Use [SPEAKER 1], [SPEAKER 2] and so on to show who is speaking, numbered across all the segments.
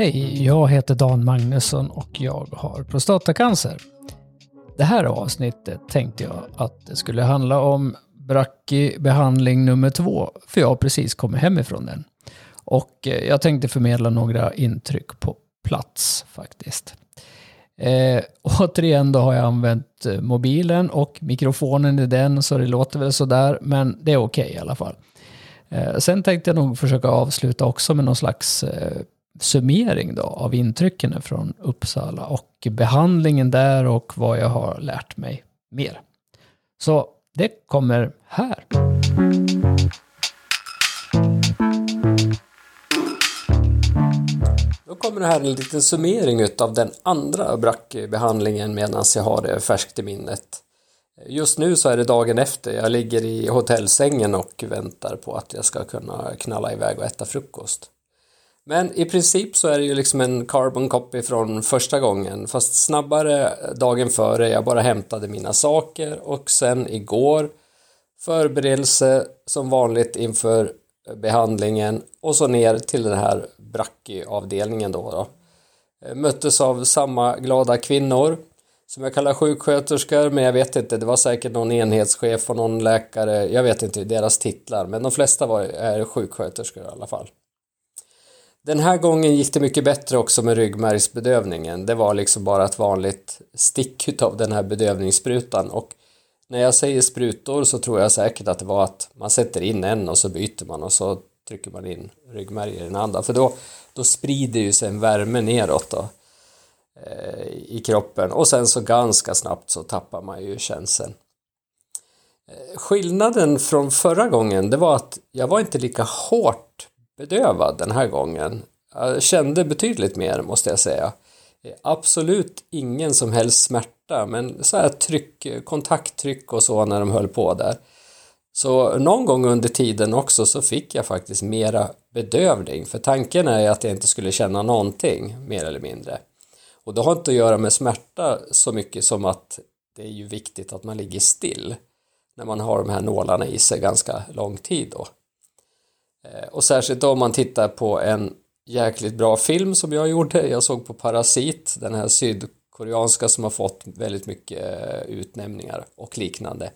[SPEAKER 1] Hej, jag heter Dan Magnusson och jag har prostatacancer. Det här avsnittet tänkte jag att det skulle handla om Bracki behandling nummer två, för jag har precis kommit hemifrån den. Och eh, jag tänkte förmedla några intryck på plats faktiskt. Eh, återigen då har jag använt eh, mobilen och mikrofonen i den så det låter väl sådär men det är okej okay i alla fall. Eh, sen tänkte jag nog försöka avsluta också med någon slags eh, summering då av intrycken från Uppsala och behandlingen där och vad jag har lärt mig mer. Så det kommer här.
[SPEAKER 2] Då kommer det här en liten summering av den andra brackbehandlingen medan jag har det färskt i minnet. Just nu så är det dagen efter. Jag ligger i hotellsängen och väntar på att jag ska kunna knalla iväg och äta frukost. Men i princip så är det ju liksom en carbon copy från första gången fast snabbare dagen före. Jag bara hämtade mina saker och sen igår förberedelse som vanligt inför behandlingen och så ner till den här brackyavdelningen då, då. Eh, möttes av samma glada kvinnor som jag kallar sjuksköterskor, men jag vet inte, det var säkert någon enhetschef och någon läkare, jag vet inte deras titlar, men de flesta var, är sjuksköterskor i alla fall. Den här gången gick det mycket bättre också med ryggmärgsbedövningen. Det var liksom bara ett vanligt stick av den här bedövningssprutan och när jag säger sprutor så tror jag säkert att det var att man sätter in en och så byter man och så trycker man in ryggmärg i den andra för då, då sprider ju sig en värme neråt då, eh, i kroppen och sen så ganska snabbt så tappar man ju känseln. Eh, skillnaden från förra gången det var att jag var inte lika hårt bedövad den här gången. Jag kände betydligt mer måste jag säga. Absolut ingen som helst smärta men så här tryck, kontakttryck och så när de höll på där. Så någon gång under tiden också så fick jag faktiskt mera bedövning för tanken är ju att jag inte skulle känna någonting mer eller mindre. Och det har inte att göra med smärta så mycket som att det är ju viktigt att man ligger still när man har de här nålarna i sig ganska lång tid då. Eh, och särskilt om man tittar på en jäkligt bra film som jag gjorde. Jag såg på Parasit, den här sydkoreanska som har fått väldigt mycket eh, utnämningar och liknande.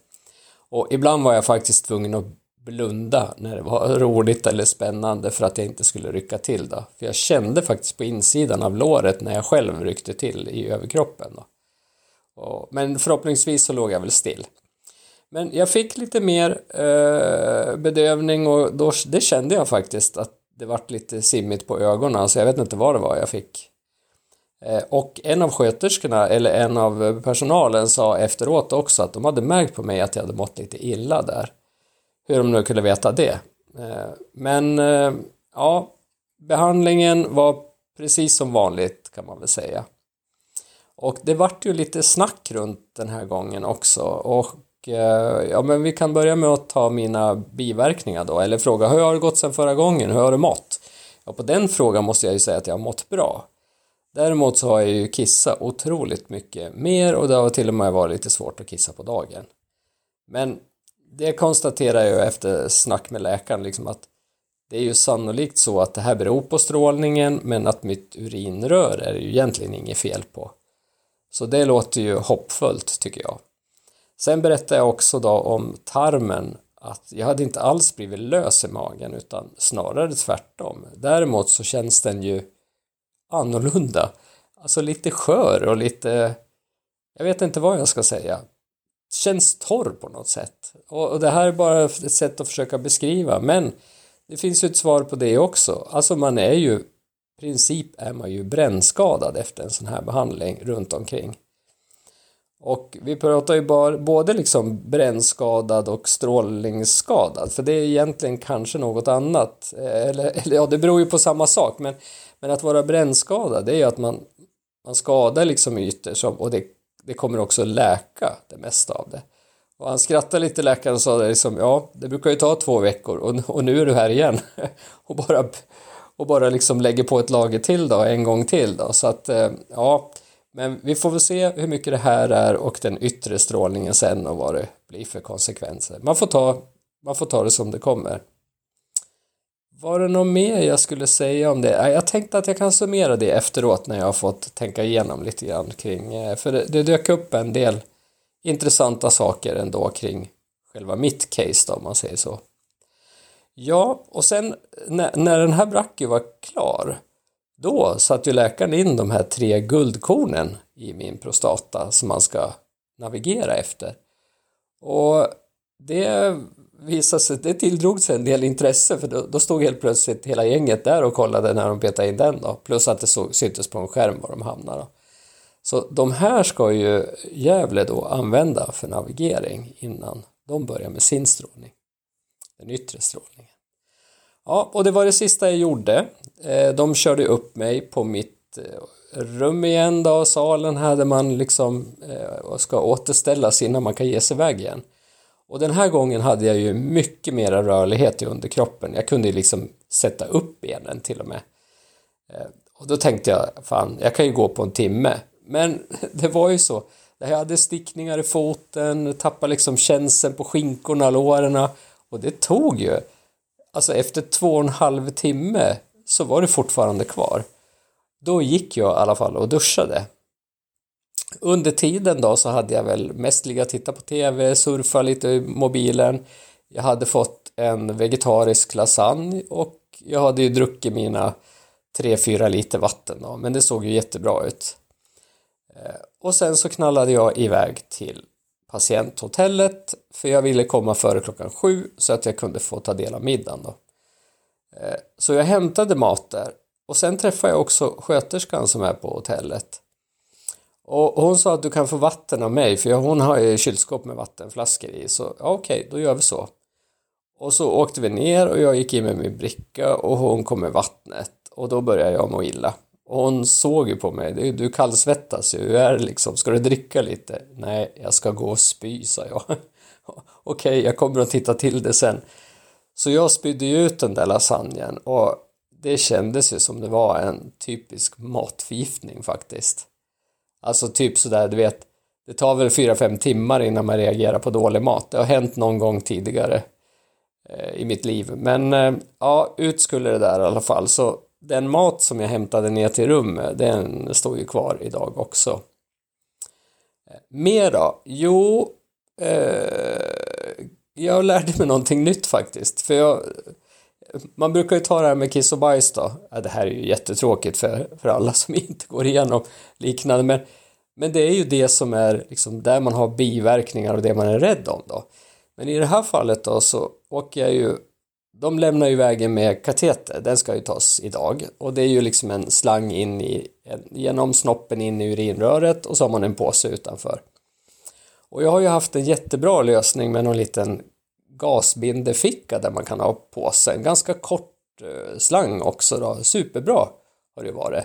[SPEAKER 2] Och ibland var jag faktiskt tvungen att blunda när det var roligt eller spännande för att jag inte skulle rycka till då. För jag kände faktiskt på insidan av låret när jag själv ryckte till i överkroppen då. Och, men förhoppningsvis så låg jag väl still. Men jag fick lite mer eh, bedövning och då, det kände jag faktiskt att det vart lite simmigt på ögonen så jag vet inte vad det var jag fick. Eh, och en av sköterskorna, eller en av personalen, sa efteråt också att de hade märkt på mig att jag hade mått lite illa där. Hur de nu kunde veta det. Eh, men eh, ja, behandlingen var precis som vanligt kan man väl säga. Och det vart ju lite snack runt den här gången också och Eh, ja men vi kan börja med att ta mina biverkningar då eller fråga hur har det gått sedan förra gången, hur har du mått? Ja på den frågan måste jag ju säga att jag har mått bra. Däremot så har jag ju kissat otroligt mycket mer och det har till och med varit lite svårt att kissa på dagen. Men det konstaterar jag efter snack med läkaren liksom att det är ju sannolikt så att det här beror på strålningen men att mitt urinrör är det ju egentligen inget fel på. Så det låter ju hoppfullt tycker jag. Sen berättade jag också då om tarmen att jag hade inte alls blivit lös i magen utan snarare tvärtom. Däremot så känns den ju annorlunda. Alltså lite skör och lite, jag vet inte vad jag ska säga. Känns torr på något sätt. Och, det här är bara ett sätt att försöka beskriva, men det finns ju ett svar på det också. Alltså man är ju, i princip är man ju brännskadad efter en sån här behandling runt omkring. Och vi pratar ju bara, både liksom brännskadad och strålningsskadad, för det är egentligen kanske något annat. Eh, eller, eller ja, det beror ju på samma sak, men men att vara brännskadad, det är ju att man, man skadar liksom ytor som, och det, det kommer också läka det mesta av det. Och han skrattade lite läkaren och sa det liksom, ja, det brukar ju ta två veckor och, och nu är du här igen. och bara, och bara liksom lägger på ett lager till då, en gång till då. Så att, eh, ja, men vi får väl se hur mycket det här är och den yttre strålningen sen och vad det blir för konsekvenser. Man får ta, man får ta det som det kommer. Var det något mer jag skulle säga om det? Jag tänkte att jag kan summera det efteråt när jag har fått tänka igenom lite grann kring, eh, för det, det dök upp en del intressanta saker ändå kring själva mitt case då, om man säger så. Ja, och sen när, när den här bracken var klar, då satte ju läkaren in de här tre guldkornen i min prostata som man ska navigera efter. Och det visade sig, det tilldrog sig en del intresse för då, då, stod helt plötsligt hela gänget där och kollade när de petade in den då, plus att det såg, syntes på en skärm var de hamnade. Då. Så de här ska ju Gävle då använda för navigering innan de börjar med sin strålning, den yttre strålningen. Ja, och det var det sista jag gjorde. Eh, de körde upp mig på mitt eh, rum igen då, salen här där man liksom eh, ska återställas innan man kan ge sig iväg igen. Och den här gången hade jag ju mycket mera rörlighet i underkroppen. Jag kunde ju liksom sätta upp benen till och med. Och då tänkte jag, fan, jag kan ju gå på en timme. Men det var ju så. Jag hade stickningar i foten, tappade liksom känseln på skinkorna, låren och det tog ju alltså efter två och en halv timme så var det fortfarande kvar. Då gick jag i alla fall och duschade. Under tiden då så hade jag väl mest ligga och titta på TV, surfa lite i mobilen. Jag hade fått en vegetarisk lasagne och jag hade ju druckit mina 3-4 liter vatten då, men det såg ju jättebra ut. Eh, och sen så knallade jag iväg till patienthotellet för jag ville komma före klockan sju så att jag kunde få ta del av middagen då. Eh, så jag hämtade mat där och sen träffade jag också sköterskan som är på hotellet. Och hon sa att du kan få vatten av mig för hon har ju kylskåp med vattenflaskor i så ja, okej, då gör vi så. Och så åkte vi ner och jag gick in med min bricka och hon kom med vattnet och då började jag må illa. Och hon såg ju på mig, du, du kallsvettas ju, hur är det liksom, ska du dricka lite? Nej, jag ska gå och spy, sa jag. Okej, okay, jag kommer att titta till det sen. Så jag spydde ju ut den där lasagnen och det kändes ju som det var en typisk matförgiftning faktiskt. Alltså typ sådär, du vet, det tar väl 4-5 timmar innan man reagerar på dålig mat. Det har hänt någon gång tidigare eh, i mitt liv. Men eh, ja, ut skulle det där i alla fall. Så den mat som jag hämtade ner till rummet, den står ju kvar idag också. Eh, mer då? Jo, eh, jag lärde mig någonting nytt faktiskt. För jag, man brukar ju ta det här med kiss och bajs då. Ja, det här är ju jättetråkigt för, för alla som inte går igenom liknande. Men, men det är ju det som är liksom där man har biverkningar och det man är rädd om då. Men i det här fallet då så åker jag ju de lämnar ju vägen med kateter, den ska ju tas idag och det är ju liksom en slang in i, genom snoppen in i urinröret och så har man en påse utanför. Och jag har ju haft en jättebra lösning med någon liten gasbindeficka där man kan ha påsen, ganska kort eh, slang också då, superbra har det varit.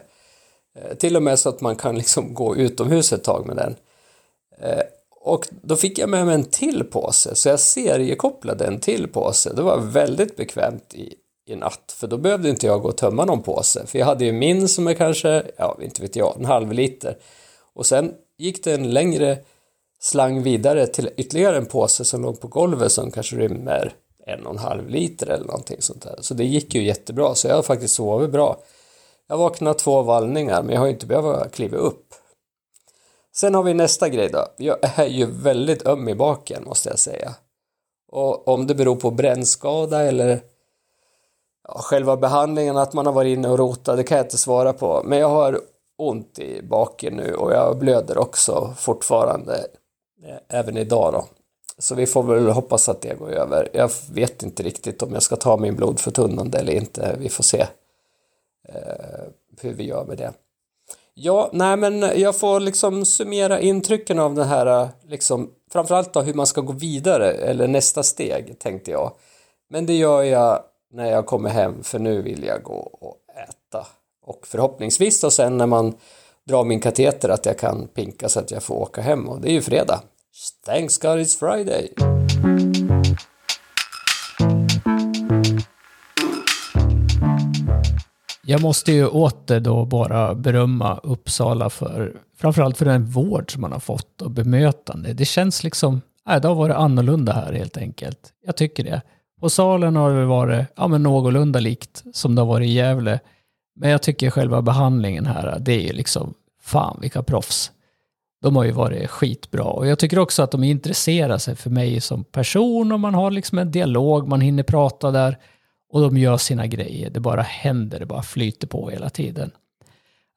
[SPEAKER 2] Eh, till och med så att man kan liksom gå utomhus ett tag med den. Eh, och då fick jag med mig en till påse, så jag seriekopplade en till påse. Det var väldigt bekvämt i, i natt, för då behövde inte jag gå och tömma någon påse. För jag hade ju min som är kanske, ja, inte vet jag, en halv liter. Och sen gick det en längre slang vidare till ytterligare en påse som låg på golvet som kanske rymmer en och en halv liter eller någonting sånt där. Så det gick ju jättebra, så jag har faktiskt sovit bra. Jag vaknade två vallningar, men jag har inte behövt kliva upp. Sen har vi nästa grej då. Jag är ju väldigt öm i baken måste jag säga. Och om det beror på brännskada eller ja, själva behandlingen, att man har varit inne och rotat, det kan jag inte svara på. Men jag har ont i baken nu och jag blöder också fortfarande, eh, även idag då. Så vi får väl hoppas att det går över. Jag vet inte riktigt om jag ska ta min blodförtunnande eller inte. Vi får se eh, hur vi gör med det. Ja, nej men jag får liksom summera intrycken av det här, liksom, framförallt då hur man ska gå vidare, eller nästa steg, tänkte jag. Men det gör jag när jag kommer hem, för nu vill jag gå och äta. Och förhoppningsvis då sen när man drar min kateter att jag kan pinka så att jag får åka hem och det är ju fredag. Thanks God it's Friday!
[SPEAKER 1] Jag måste ju åter då bara berömma Uppsala för framförallt för den vård som man har fått och bemötande. Det känns liksom, nej, det har varit annorlunda här helt enkelt. Jag tycker det. På salen har det varit ja, men någorlunda likt som det har varit i Gävle. Men jag tycker själva behandlingen här, det är ju liksom, fan vilka proffs. De har ju varit skitbra. Och jag tycker också att de intresserar sig för mig som person och man har liksom en dialog, man hinner prata där och de gör sina grejer. Det bara händer, det bara flyter på hela tiden.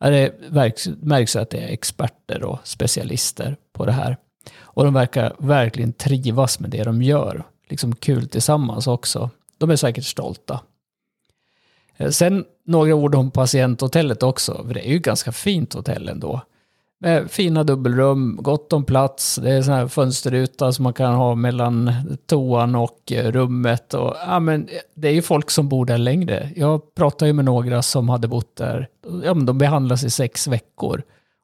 [SPEAKER 1] Det märks att det är experter och specialister på det här. Och de verkar verkligen trivas med det de gör. Liksom kul tillsammans också. De är säkert stolta. Eh, sen några ord om patienthotellet också, för det är ju ett ganska fint hotell ändå. Med fina dubbelrum, gott om plats, det är sån här fönsterruta som man kan ha mellan toan och eh, rummet. Och, ja, men det är ju folk som bor där längre. Jag pratade ju med några som hade bott där, ja, men de behandlas i sex veckor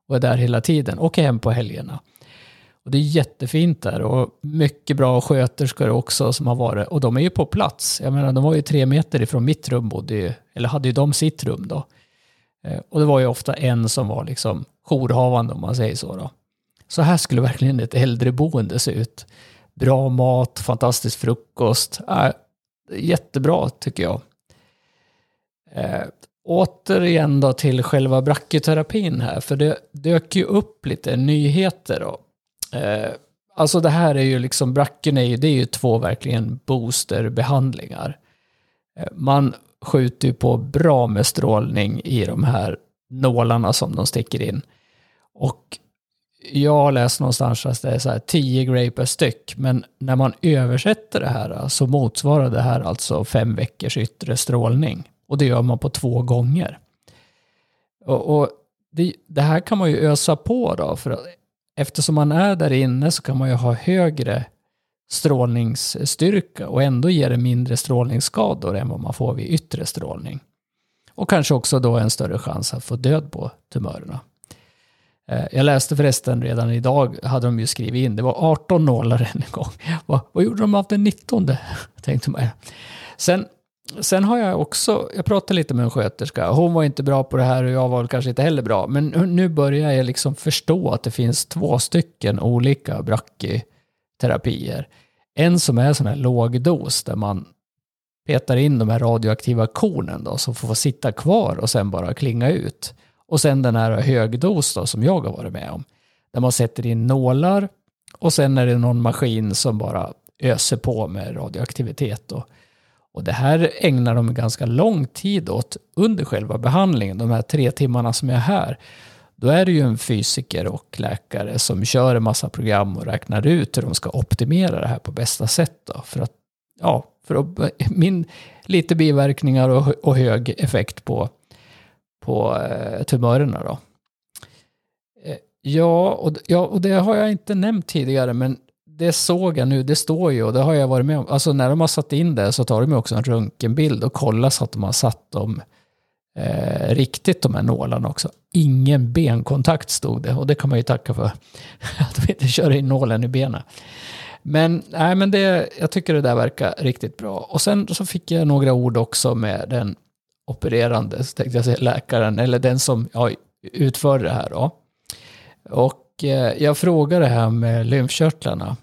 [SPEAKER 1] och är där hela tiden, och åker hem på helgerna. Och det är jättefint där och mycket bra sköterskor också som har varit. Och de är ju på plats. Jag menar, de var ju tre meter ifrån mitt rum, bodde ju, eller hade ju de sitt rum då. Eh, och det var ju ofta en som var liksom jourhavande om man säger så. Då. Så här skulle verkligen ett äldreboende se ut. Bra mat, fantastisk frukost. Äh, jättebra tycker jag. Äh, återigen då till själva brachyterapin här, för det dök ju upp lite nyheter. Då. Eh, alltså det här är ju liksom, bracken är ju, det är ju två verkligen boosterbehandlingar. Eh, man skjuter ju på bra med strålning i de här nålarna som de sticker in. Och jag har läst någonstans att det är så här 10 gray per styck, men när man översätter det här så motsvarar det här alltså fem veckors yttre strålning. Och det gör man på två gånger. Och, och det, det, här kan man ju ösa på då, för eftersom man är där inne så kan man ju ha högre strålningsstyrka och ändå ger det mindre strålningsskador än vad man får vid yttre strålning. Och kanske också då en större chans att få död på tumörerna. Eh, jag läste förresten redan idag, hade de ju skrivit in, det var 18 nålar en gång. Vad, vad gjorde de av den 19? Tänkte man. Sen, sen har jag också, jag pratade lite med en sköterska, hon var inte bra på det här och jag var kanske inte heller bra, men nu börjar jag liksom förstå att det finns två stycken olika terapier. En som är sån här lågdos där man petar in de här radioaktiva kornen då, som får sitta kvar och sen bara klinga ut. Och sen den här högdos då, som jag har varit med om. Där man sätter in nålar och sen är det någon maskin som bara öser på med radioaktivitet. då. och det här ägnar de ganska lång tid åt under själva behandlingen, de här tre timmarna som jag är här. Då är det ju en fysiker och läkare som kör en massa program och räknar ut hur de ska optimera det här på bästa sätt. Då, för att, ja, för att, min, lite biverkningar och, och hög effekt på på eh, tumörerna då. Eh, ja och, ja, och det har jag inte nämnt tidigare, men det såg jag nu, det står ju och det har jag varit med om. Alltså när de har satt in det så tar de också en röntgenbild och kollar så att de har satt dem eh, riktigt, de här nålarna också. Ingen benkontakt stod det och det kan man ju tacka för. att de inte kör in nålen i benen. Men, nej, men det, jag tycker det där verkar riktigt bra. Och sen så fick jag några ord också med den opererande, tänkte jag säga, läkaren, eller den som ja, utför det här då. Och eh, jag frågade det här med lymfkörtlarna.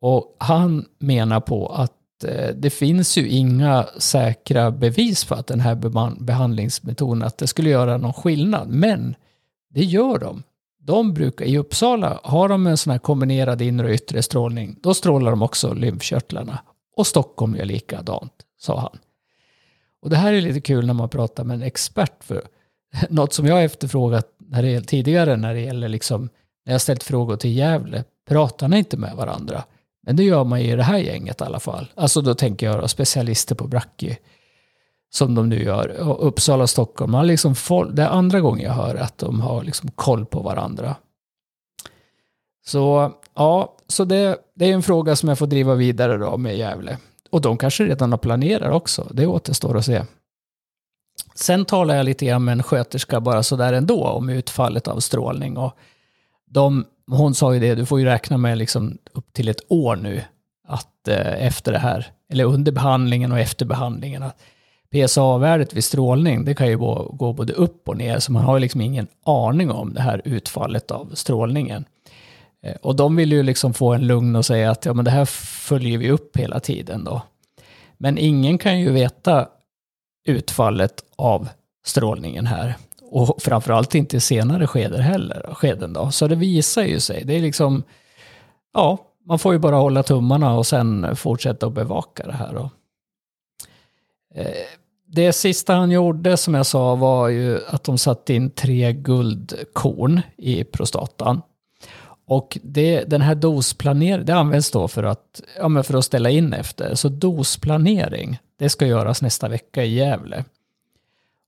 [SPEAKER 1] Och han menar på att Eh, det finns ju inga säkra bevis för att den här behandlingsmetoden, att det skulle göra någon skillnad. Men det gör de. De brukar, i Uppsala, har de en sån här kombinerad inre och yttre strålning, då strålar de också lymfkörtlarna. Och Stockholm gör likadant, sa han. Och det här är lite kul när man pratar med en expert. För något som jag har efterfrågat när det, tidigare när det gäller liksom, när jag ställt frågor till Gävle, pratar ni inte med varandra? Men det gör man ju i det här gänget i alla fall. Alltså då tänker jag då specialister på Brachy som de nu gör. Och Uppsala och Stockholm, man liksom det är andra gången jag hör att de har liksom koll på varandra. Så ja, så det, det är en fråga som jag får driva vidare då med Gävle. Och de kanske redan har planerat också, det återstår att se. Sen talar jag lite grann med en sköterska bara sådär ändå om utfallet av strålning. Och de, hon sa ju det, du får ju räkna med liksom upp till ett år nu att eh, efter det här, eller under behandlingen och efter behandlingen, att PSA-värdet vid strålning, det kan ju gå, gå både upp och ner, så man har ju liksom ingen aning om det här utfallet av strålningen. Eh, och de vill ju liksom få en lugn och säga att ja, men det här följer vi upp hela tiden då. Men ingen kan ju veta utfallet av strålningen här. Och framförallt inte i senare skeden heller. Skeden då. Så det visar ju sig. Det är liksom, ja, man får ju bara hålla tummarna och sen fortsätta att bevaka det här. Då. Eh, det sista han gjorde som jag sa var ju att de satte in tre guldkorn i prostatan. Och det, den här dosplaneringen, det används då för att, ja, men för att ställa in efter. Så dosplanering, det ska göras nästa vecka i Gävle.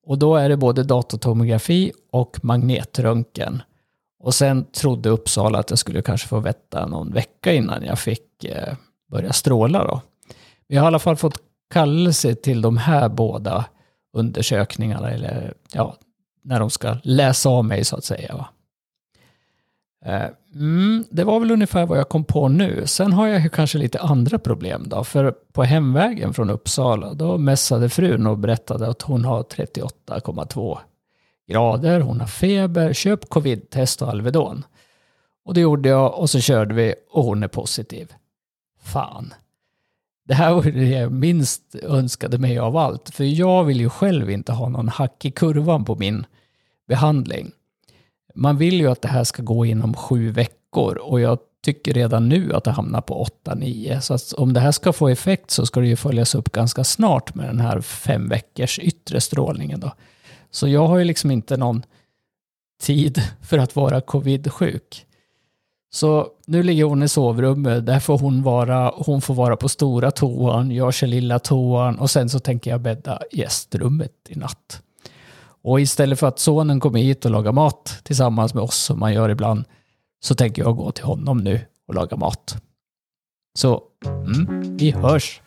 [SPEAKER 1] Och då är det både datortomografi och magnetröntgen. Och sen trodde Uppsala att jag skulle kanske få vänta någon vecka innan jag fick eh, börja stråla då. Vi har i alla fall fått kallelse till de här båda undersökningarna, eller ja, när de ska läsa av mig så att säga. Va? Eh, mm, det var väl ungefär vad jag kom på nu. Sen har jag kanske lite andra problem då. För på hemvägen från Uppsala, då mässade frun och berättade att hon har 38,2 grader, hon har feber, köp covid-test och Alvedon. Och det gjorde jag och så körde vi och hon är positiv. Fan. Det här var det jag minst önskade mig av allt. För jag vill ju själv inte ha någon hack i kurvan på min behandling. Man vill ju att det här ska gå inom sju veckor och jag tycker redan nu att det hamnar på 8-9. Så att om det här ska få effekt så ska det ju följas upp ganska snart med den här fem veckors yttre strålningen. Då. Så jag har ju liksom inte någon tid för att vara covid-sjuk. Så nu ligger hon i sovrummet, där får hon vara, hon får vara på stora toan, jag kör lilla toan och sen så tänker jag bädda gästrummet i natt. Och istället för att sonen kommer hit och lagar mat tillsammans med oss som man gör ibland, så tänker jag gå till honom nu och laga mat. Så, mm, vi hörs!